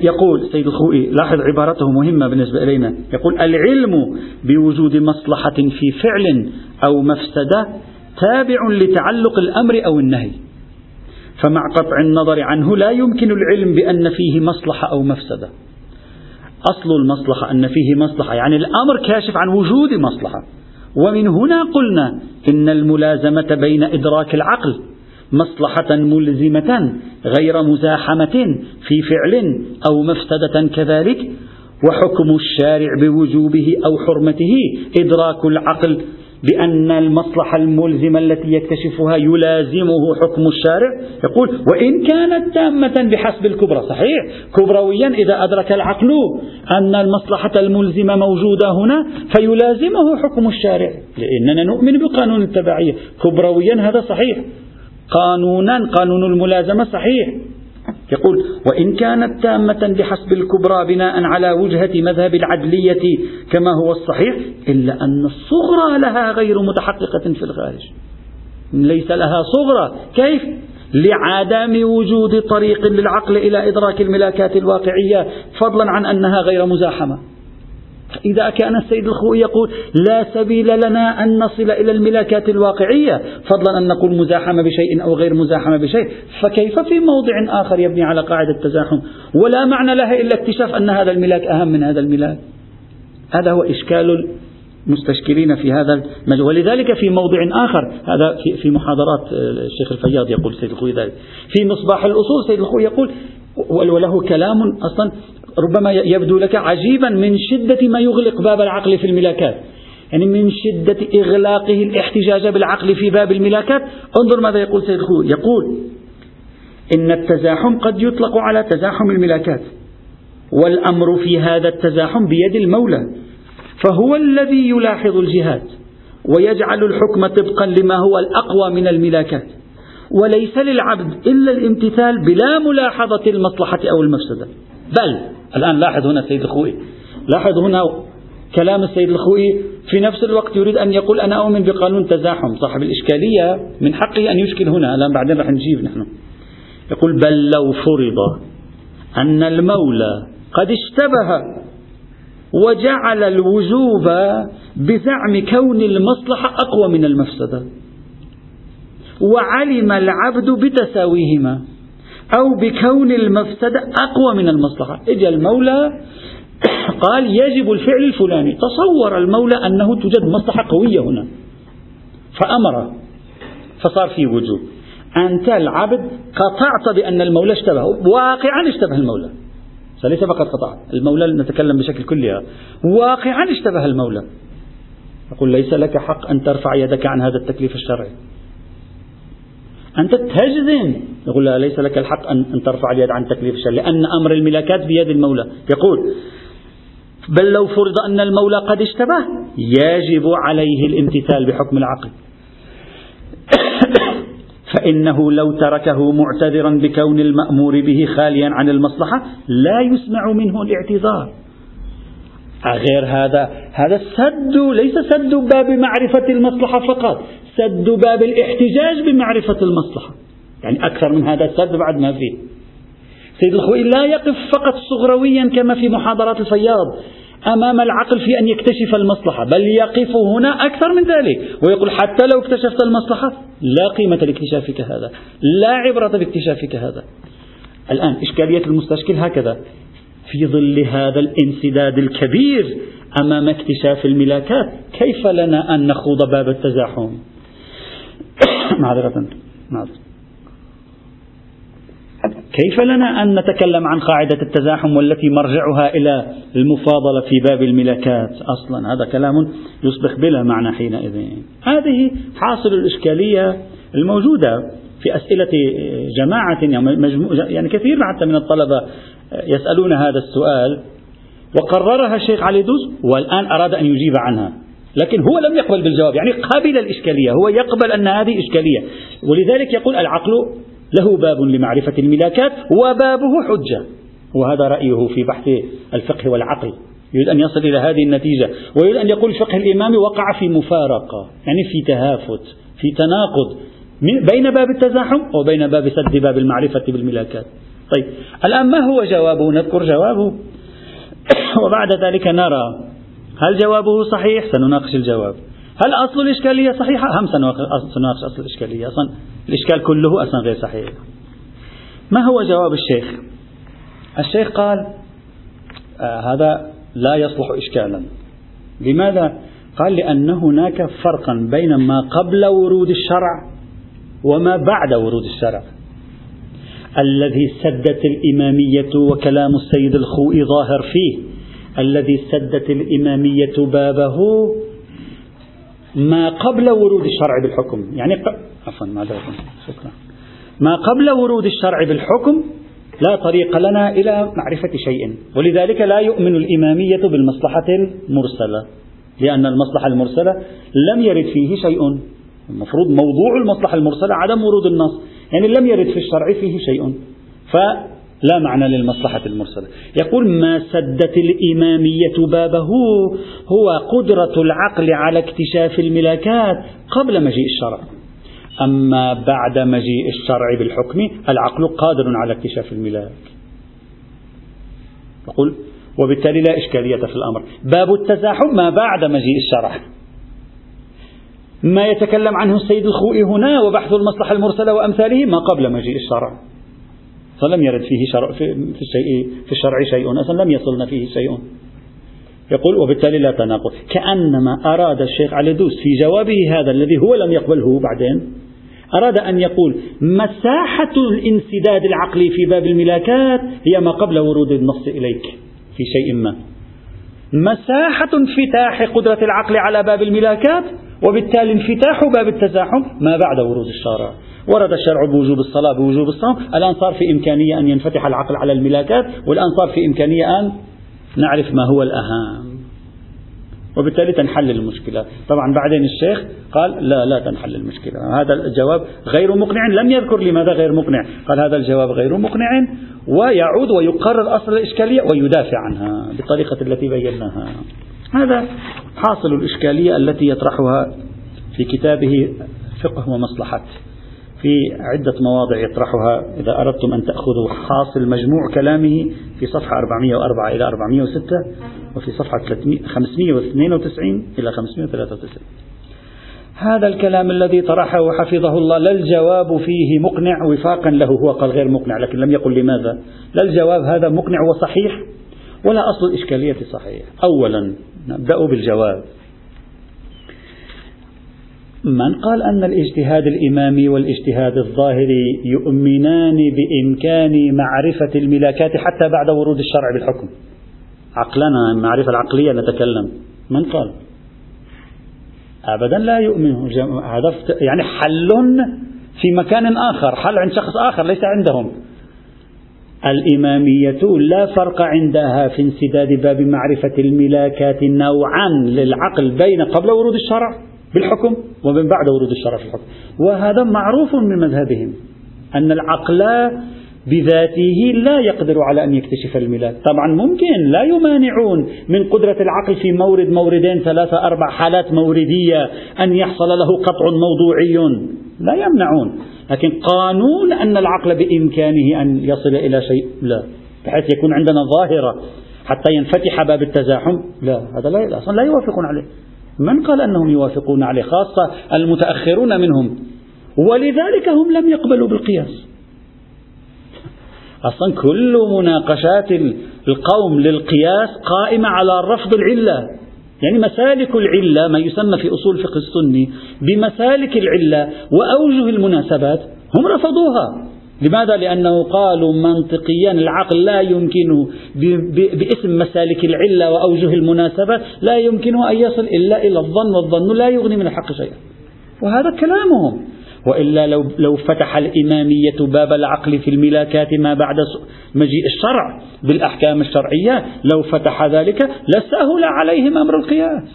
يقول السيد الخوئي لاحظ عبارته مهمة بالنسبة إلينا. يقول العلم بوجود مصلحة في فعل أو مفسدة تابع لتعلق الأمر أو النهي. فمع قطع النظر عنه لا يمكن العلم بأن فيه مصلحة أو مفسدة. أصل المصلحة أن فيه مصلحة. يعني الأمر كاشف عن وجود مصلحة. ومن هنا قلنا إن الملازمة بين إدراك العقل مصلحة ملزمة غير مزاحمة في فعل أو مفسدة كذلك وحكم الشارع بوجوبه أو حرمته إدراك العقل بأن المصلحة الملزمة التي يكتشفها يلازمه حكم الشارع. يقول وإن كانت تامة بحسب الكبرى. صحيح. كبرويا إذا أدرك العقل أن المصلحة الملزمة موجودة هنا فيلازمه حكم الشارع. لأننا نؤمن بقانون التبعية. كبرويا هذا صحيح. قانونا قانون الملازمة صحيح. يقول وإن كانت تامة بحسب الكبرى بناء على وجهة مذهب العدلية كما هو الصحيح إلا أن الصغرى لها غير متحققة في الخارج. ليس لها صغرى. كيف؟ لعدم وجود طريق للعقل إلى إدراك الملاكات الواقعية فضلا عن أنها غير مزاحمة. إذا كان السيد الخوئي يقول لا سبيل لنا أن نصل إلى الملاكات الواقعية فضلا أن نقول مزاحمة بشيء أو غير مزاحمة بشيء فكيف في موضع آخر يبني على قاعدة التزاحم ولا معنى لها إلا اكتشاف أن هذا الملاك أهم من هذا الملاك. هذا هو إشكال المستشكلين في هذا المجال. ولذلك في موضع آخر هذا في, في محاضرات الشيخ الفياض يقول سيد الخوي ذلك. في مصباح الأصول سيد الخوي يقول وله كلام أصلا ربما يبدو لك عجيبا من شدة ما يغلق باب العقل في الملاكات. يعني من شدة إغلاقه الاحتجاج بالعقل في باب الملاكات. انظر ماذا يقول سيد الخوي يقول إن التزاحم قد يطلق على تزاحم الملاكات والأمر في هذا التزاحم بيد المولى فهو الذي يلاحظ الجهات ويجعل الحكم طبقا لما هو الأقوى من الملاكات. وليس للعبد إلا الامتثال بلا ملاحظة المصلحة أو المفسدة. بل الآن لاحظ هنا السيد الخوئي. لاحظ هنا كلام السيد الخوئي في نفس الوقت يريد أن يقول أنا أؤمن بقانون تزاحم صاحب الإشكالية من حقه أن يشكل هنا. الآن بعدين رح نجيب نحن. يقول بل لو فرض أن المولى قد اشتبه وجعل الوجوب بزعم كون المصلحة أقوى من المفسدة وعلم العبد بتساويهما. أو بكون المفسدة أقوى من المصلحة. إجا المولى <coughs> قال يجب الفعل الفلاني. تصور المولى أنه توجد مصلحة قوية هنا. فأمر. فصار في وجوب أنت العبد قطعت بأن المولى اشتبه. واقعا اشتبه المولى. فليس فقط قطع المولى نتكلم بشكل كلي. واقعا اشتبه المولى. يقول ليس لك حق أن ترفع يدك عن هذا التكليف الشرعي. أنت تجزم يقول لا ليس لك الحق أن ترفع اليد عن تكليف الشرع لأن أمر الملاكات بيد المولى. يقول بل لو فرض أن المولى قد اشتبه يجب عليه الامتثال بحكم العقل. <coughs> فإنه لو تركه معتذرا بكون المأمور به خاليا عن المصلحة لا يسمع منه الاعتذار. غير هذا. هذا سد ليس سد باب معرفة المصلحة فقط سد باب الاحتجاج بمعرفة المصلحة. يعني أكثر من هذا السد بعد ما فيه. سيد الخوي لا يقف فقط صغرويا كما في محاضرات الفياض أمام العقل في أن يكتشف المصلحة بل يقف هنا أكثر من ذلك ويقول حتى لو اكتشفت المصلحة لا قيمة لاكتشافك هذا لا عبرة باكتشافك هذا. الآن إشكالية المستشكل هكذا. في ظل هذا الانسداد الكبير أمام اكتشاف الملاكات كيف لنا أن نخوض باب التزاحم؟ <coughs> معذرة. معذرة. كيف لنا أن نتكلم عن قاعدة التزاحم والتي مرجعها إلى المفاضلة في باب الملكات أصلا هذا كلام يصبح بلا معنى حينئذ. هذه حاصل الإشكالية الموجودة في أسئلة جماعة يعني كثير حتى من الطلبة يسألون هذا السؤال وقررها الشيخ علي دوز والآن أراد أن يجيب عنها. لكن هو لم يقبل بالجواب يعني قبل الإشكالية هو يقبل أن هذه إشكالية. ولذلك يقول العقل له باب لمعرفة الملاكات وبابه حجة. وهذا رأيه في بحث الفقه والعقل. يريد أن يصل إلى هذه النتيجة ويريد أن يقول الفقه الإمامي وقع في مفارقة يعني في تهافت في تناقض بين باب التزاحم وبين باب سد باب المعرفة بالملاكات. طيب. الآن ما هو جوابه؟ نذكر جوابه. <coughs> وبعد ذلك نرى هل جوابه صحيح؟ سنناقش الجواب. هل أصل الإشكالية صحيحة؟ هم سنناقش أصل الإشكالية. أصلا الإشكال كله أصلا غير صحيح. ما هو جواب الشيخ؟ الشيخ قال آه هذا لا يصلح إشكالا. لماذا؟ قال لأن هناك فرقا بين ما قبل ورود الشرع وما بعد ورود الشرع. الذي سدت الإمامية وكلام السيد الخوئي ظاهر فيه. الذي سدت الإمامية بابه ما قبل ورود الشرع بالحكم. يعني. عفوا معذرة شكرا. ما قبل ورود الشرع بالحكم لا طريق لنا إلى معرفة شيء. ولذلك لا يؤمن الإمامية بالمصلحة المرسلة. لأن المصلحة المرسلة لم يرد فيه شيء. المفروض موضوع المصلحة المرسلة عدم ورود النص. يعني لم يرد في الشرع فيه شيء. فلا معنى للمصلحة المرسلة. يقول ما سدت الإمامية بابه هو قدرة العقل على اكتشاف الملاكات قبل مجيء الشرع. أما بعد مجيء الشرع بالحكم العقل قادر على اكتشاف الملاك. يقول وبالتالي لا إشكالية في الأمر. باب التزاحم ما بعد مجيء الشرع. ما يتكلم عنه السيد الخوئي هنا وبحث المصلحة المرسلة وأمثاله ما قبل مجيء الشرع. فلم يرد فيه شرع في, الشيء في الشرع شيء. أصلا لم يصلنا فيه شيء. يقول وبالتالي لا تناقض. كأنما أراد الشيخ علي دوس في جوابه هذا الذي هو لم يقبله بعدين أراد أن يقول مساحة الانسداد العقلي في باب الملاكات هي ما قبل ورود النص إليك في شيء ما. مساحة انفتاح قدرة العقل على باب الملاكات وبالتالي انفتاح باب التزاحم ما بعد ورود الشارع. ورد الشرع بوجوب الصلاة بوجوب الصوم. الآن صار في إمكانية أن ينفتح العقل على الملاكات والآن صار في إمكانية أن نعرف ما هو الأهم. وبالتالي تنحل المشكلة. طبعا بعدين الشيخ قال لا لا تنحل المشكلة. هذا الجواب غير مقنع. لم يذكر لماذا غير مقنع. قال هذا الجواب غير مقنع ويعود ويقرر أصل الإشكالية ويدافع عنها بالطريقة التي بيناها. هذا حاصل الإشكالية التي يطرحها في كتابه فقه ومصلحة. في عدة مواضع يطرحها. إذا أردتم أن تأخذوا حاصل مجموع كلامه في صفحة 404 إلى 406 وفي صفحة 592 إلى 593 هذا الكلام الذي طرحه حفظه الله لا الجواب فيه مقنع وفاقا له هو قال غير مقنع لكن لم يقل لماذا؟ لا الجواب هذا مقنع وصحيح ولا أصل الإشكالية صحيح. أولا نبدأ بالجواب. من قال أن الاجتهاد الإمامي والاجتهاد الظاهري يؤمنان بإمكان معرفة الملاكات حتى بعد ورود الشرع بالحكم. عقلنا المعرفة العقلية نتكلم. من قال؟ أبدا لا يؤمن هذا يعني حل في مكان آخر حل عند شخص آخر ليس عندهم. الإمامية لا فرق عندها في انسداد باب معرفة الملاكات نوعا للعقل بين قبل ورود الشرع. بالحكم ومن بعد ورود الشرع في الحكم. وهذا معروف من مذهبهم أن العقل بذاته لا يقدر على أن يكتشف الميلاد. طبعا ممكن لا يمانعون من قدرة العقل في مورد موردين ثلاثة أربع حالات موردية أن يحصل له قطع موضوعي. لا يمنعون. لكن قانون أن العقل بإمكانه أن يصل إلى شيء لا. بحيث يكون عندنا ظاهرة حتى ينفتح باب التزاحم لا. هذا لا أصلا لا يوافقون عليه. من قال أنهم يوافقون عليه؟ خاصة المتأخرون منهم. ولذلك هم لم يقبلوا بالقياس. أصلا كل مناقشات القوم للقياس قائمة على رفض العلة. يعني مسالك العلة ما يسمى في أصول فقه السني بمسالك العلة وأوجه المناسبات هم رفضوها. لماذا؟ لأنه قالوا منطقيا العقل لا يمكن باسم مسالك العلة وأوجه المناسبة لا يمكنه أن يصل إلا إلى الظن والظن لا يغني من الحق شيئا. وهذا كلامهم. وإلا لو, لو فتح الإمامية باب العقل في الملاكات ما بعد مجيء الشرع بالأحكام الشرعية لو فتح ذلك لسهل عليهم أمر القياس.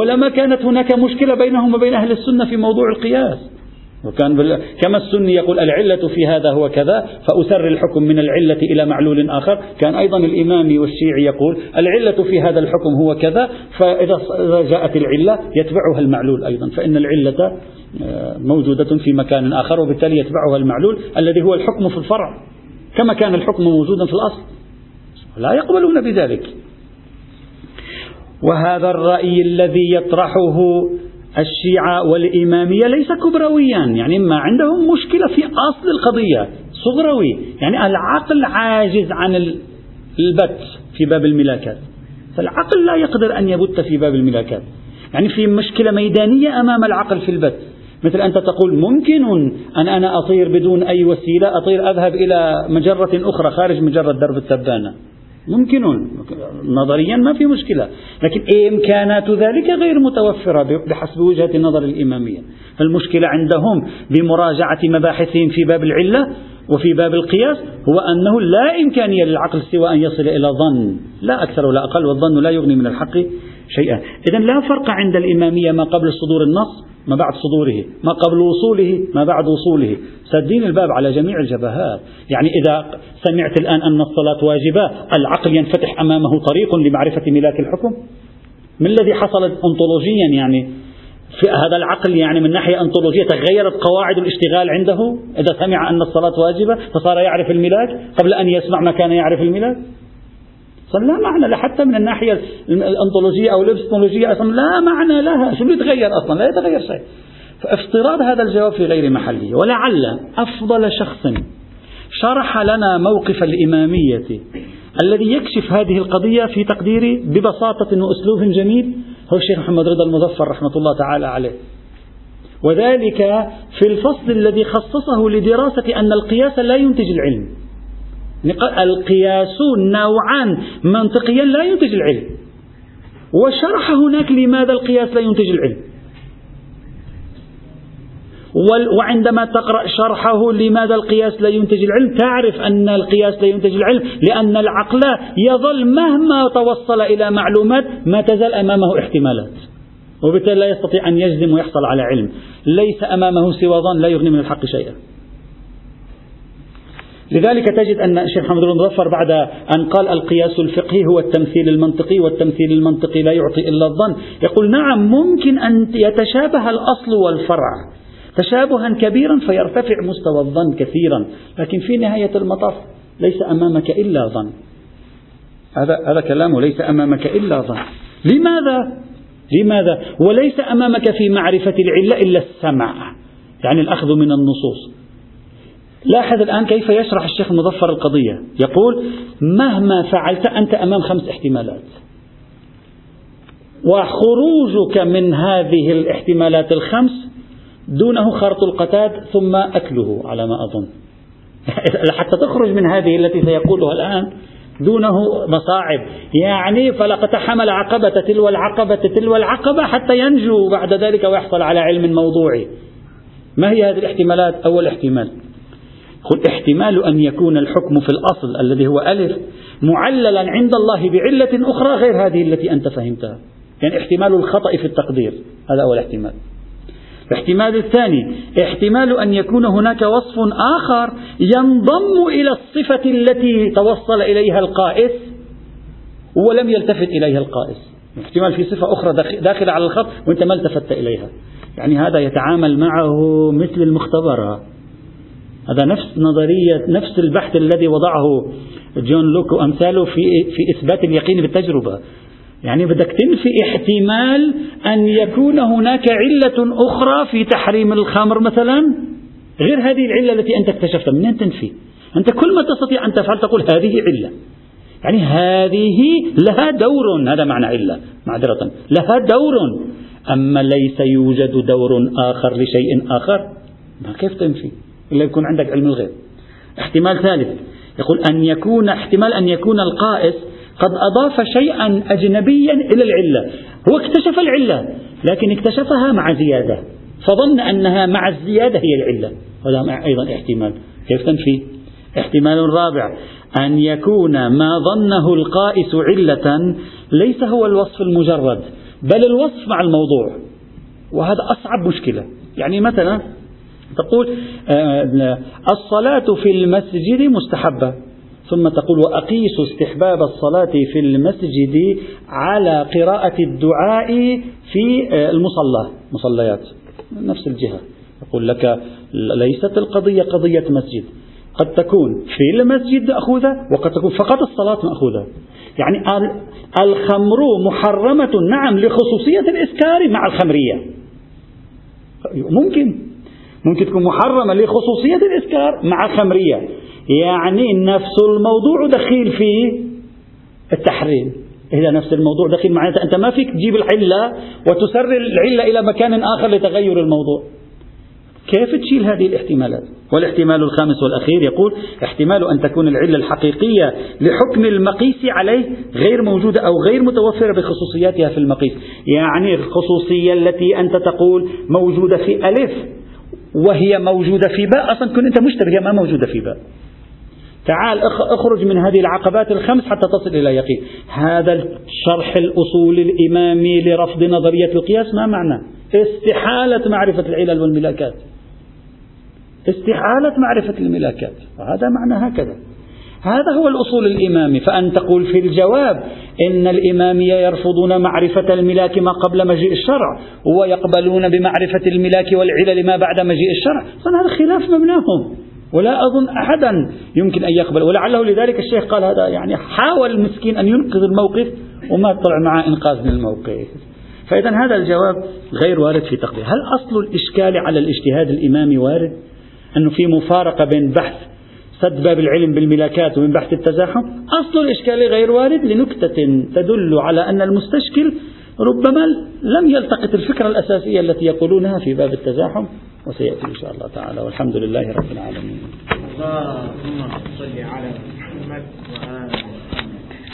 ولما كانت هناك مشكلة بينهم وبين أهل السنة في موضوع القياس. وكان كما السني يقول العلة في هذا هو كذا فأسر الحكم من العلة إلى معلول آخر. كان أيضا الإمامي والشيعي يقول العلة في هذا الحكم هو كذا فإذا جاءت العلة يتبعها المعلول أيضا فإن العلة آه، موجودة في مكان آخر وبالتالي يتبعها المعلول الذي هو الحكم في الفرع. كما كان الحكم موجودا في الأصل. لا يقبلون بذلك. وهذا الرأي الذي يطرحه الشيعة والإمامية ليس كبرويا يعني ما عندهم مشكلة في أصل القضية صغروي يعني العقل عاجز عن البت في باب الملاكات. فالعقل لا يقدر أن يبت في باب الملاكات. يعني في مشكلة ميدانية أمام العقل في البت. مثل أنت تقول ممكن أن أنا أطير بدون أي وسيلة أطير أذهب إلى مجرة أخرى خارج مجرة درب التبانة. ممكن نظريا ما في مشكلة. لكن إمكانات ذلك؟ غير متوفرة بحسب وجهة النظر الإمامية. المشكلة عندهم بمراجعة مباحثهم في باب العلة وفي باب القياس هو أنه لا إمكانية للعقل سوى أن يصل إلى ظن لا أكثر ولا أقل والظن لا يغني من الحق شيئا. إذا لا فرق عند الإمامية ما قبل صدور النص ما بعد صدوره ما قبل وصوله ما بعد وصوله. سدين الباب على جميع الجبهات. يعني إذا سمعت الآن أن الصلاة واجبة العقل ينفتح أمامه طريق لمعرفة ملاك الحكم؟ ما الذي حصل أنطولوجيا يعني؟ في هذا العقل يعني من ناحية أنطولوجية تغيرت قواعد الاشتغال عنده؟ إذا سمع أن الصلاة واجبة فصار يعرف الملاك قبل أن يسمع ما كان يعرف الملاك لا معنى حتى من الناحية الأنطولوجية أو الإبستمولوجية أصلا لا معنى لها شو يتغير أصلا؟ لا يتغير شيء. فافتراض هذا الجواب في غير محله ولعل أفضل شخص شرح لنا موقف الإمامية الذي يكشف هذه القضية في تقديري ببساطة وأسلوب جميل هو الشيخ محمد رضا المظفر رحمة الله تعالى عليه. وذلك في الفصل الذي خصصه لدراسة أن القياس لا ينتج العلم. القياس نوعان منطقيا لا ينتج العلم. وشرح هناك لماذا القياس لا ينتج العلم. وعندما تقرأ شرحه لماذا القياس لا ينتج العلم؟ تعرف أن القياس لا ينتج العلم لأن العقل يظل مهما توصل إلى معلومات ما تزال أمامه احتمالات. وبالتالي لا يستطيع أن يجزم ويحصل على علم. ليس أمامه سوى ظن لا يغني من الحق شيئا. لذلك تجد أن الشيخ محمد بن مظفر بعد أن قال القياس الفقهي هو التمثيل المنطقي والتمثيل المنطقي لا يعطي إلا الظن يقول نعم ممكن أن يتشابه الأصل والفرع. تشابها كبيرا فيرتفع مستوى الظن كثيرا. لكن في نهاية المطاف ليس أمامك إلا ظن. هذا هذا كلامه ليس أمامك إلا ظن. لماذا؟ لماذا؟ وليس أمامك في معرفة العلة إلا السمع يعني الأخذ من النصوص. لاحظ الآن كيف يشرح الشيخ المظفر القضية. يقول مهما فعلت أنت أمام خمس احتمالات. وخروجك من هذه الاحتمالات الخمس دونه خرط القتاد ثم أكله على ما أظن. <laughs> حتى تخرج من هذه التي سيقولها الآن دونه مصاعب. يعني فلقتحم العقبة تلو العقبة تلو العقبة حتى ينجو بعد ذلك ويحصل على علم موضوعي. ما هي هذه الاحتمالات؟ أول احتمال. قل احتمال أن يكون الحكم في الأصل الذي هو ألف معللا عند الله بعلة أخرى غير هذه التي أنت فهمتها. يعني احتمال الخطأ في التقدير. هذا أول احتمال. الاحتمال الثاني احتمال أن يكون هناك وصف آخر ينضم إلى الصفة التي توصل إليها القائس ولم يلتفت إليها القائس. احتمال في صفة أخرى داخلة على الخط وأنت ما التفت إليها. يعني هذا يتعامل معه مثل المختبرة. هذا نفس نظرية نفس البحث الذي وضعه جون لوك وأمثاله في في إثبات اليقين بالتجربة. يعني بدك تنفي احتمال أن يكون هناك علة أخرى في تحريم الخمر مثلا؟ غير هذه العلة التي أنت اكتشفتها منين تنفي؟ أنت كل ما تستطيع أن تفعل تقول هذه علة. يعني هذه لها دور هذا معنى علة معذرة لها دور. أما ليس يوجد دور آخر لشيء آخر ما كيف تنفي إلا يكون عندك علم الغيب. احتمال ثالث يقول أن يكون احتمال أن يكون القائس قد أضاف شيئا أجنبيا إلى العلة. هو اكتشف العلة لكن اكتشفها مع زيادة. فظن أنها مع الزيادة هي العلة. هذا أيضا احتمال. كيف تنفي احتمال رابع. أن يكون ما ظنه القائس علة ليس هو الوصف المجرد بل الوصف مع الموضوع. وهذا أصعب مشكلة. يعني مثلا تقول آه، الصلاة في المسجد مستحبة. ثم تقول وأقيس استحباب الصلاة في المسجد على قراءة الدعاء في المصلى مصليات نفس الجهة. يقول لك ليست القضية قضية مسجد. قد تكون في المسجد مأخوذة وقد تكون فقط الصلاة مأخوذة. يعني الخمر محرمة نعم لخصوصية الإسكار مع الخمرية. ممكن. ممكن تكون محرمة لخصوصية الإسكار مع الخمرية. يعني نفس الموضوع دخيل في التحريم. إذا نفس الموضوع دخيل معناته أنت ما فيك تجيب العلة وتسرر العلة إلى مكان آخر لتغير الموضوع. كيف تشيل هذه الاحتمالات؟ والاحتمال الخامس والأخير يقول احتمال أن تكون العلة الحقيقية لحكم المقيس عليه غير موجودة أو غير متوفرة بخصوصياتها في المقيس. يعني الخصوصية التي أنت تقول موجودة في ألف وهي موجودة في باء. أصلا كنت أنت مشتبه ما موجودة في باء. تعال اخرج من هذه العقبات الخمس حتى تصل إلى يقين. هذا الشرح الأصول الإمامي لرفض نظرية القياس ما معنى؟ استحالة معرفة العلل والملاكات. استحالة معرفة الملاكات. وهذا معنى هكذا. هذا هو الأصول الإمامي فأن تقول في الجواب إن الإمامية يرفضون معرفة الملاك ما قبل مجيء الشرع ويقبلون بمعرفة الملاك والعلل ما بعد مجيء الشرع. هذا خلاف مبناهم. ولا أظن أحدا يمكن أن يقبل. ولعله لذلك الشيخ قال هذا يعني حاول المسكين أن ينقذ الموقف وما طلع معه إنقاذ من الموقف. فإذا هذا الجواب غير وارد في تقدير. هل أصل الإشكال على الاجتهاد الإمامي وارد؟ أنه في مفارقة بين بحث سد باب العلم بالملاكات ومن بحث التزاحم؟ أصل الإشكال غير وارد لنكتة تدل على أن المستشكل ربما لم يلتقط الفكرة الأساسية التي يقولونها في باب التزاحم وسيأتي إن شاء الله تعالى والحمد لله رب العالمين. اللهم صل على محمد وآله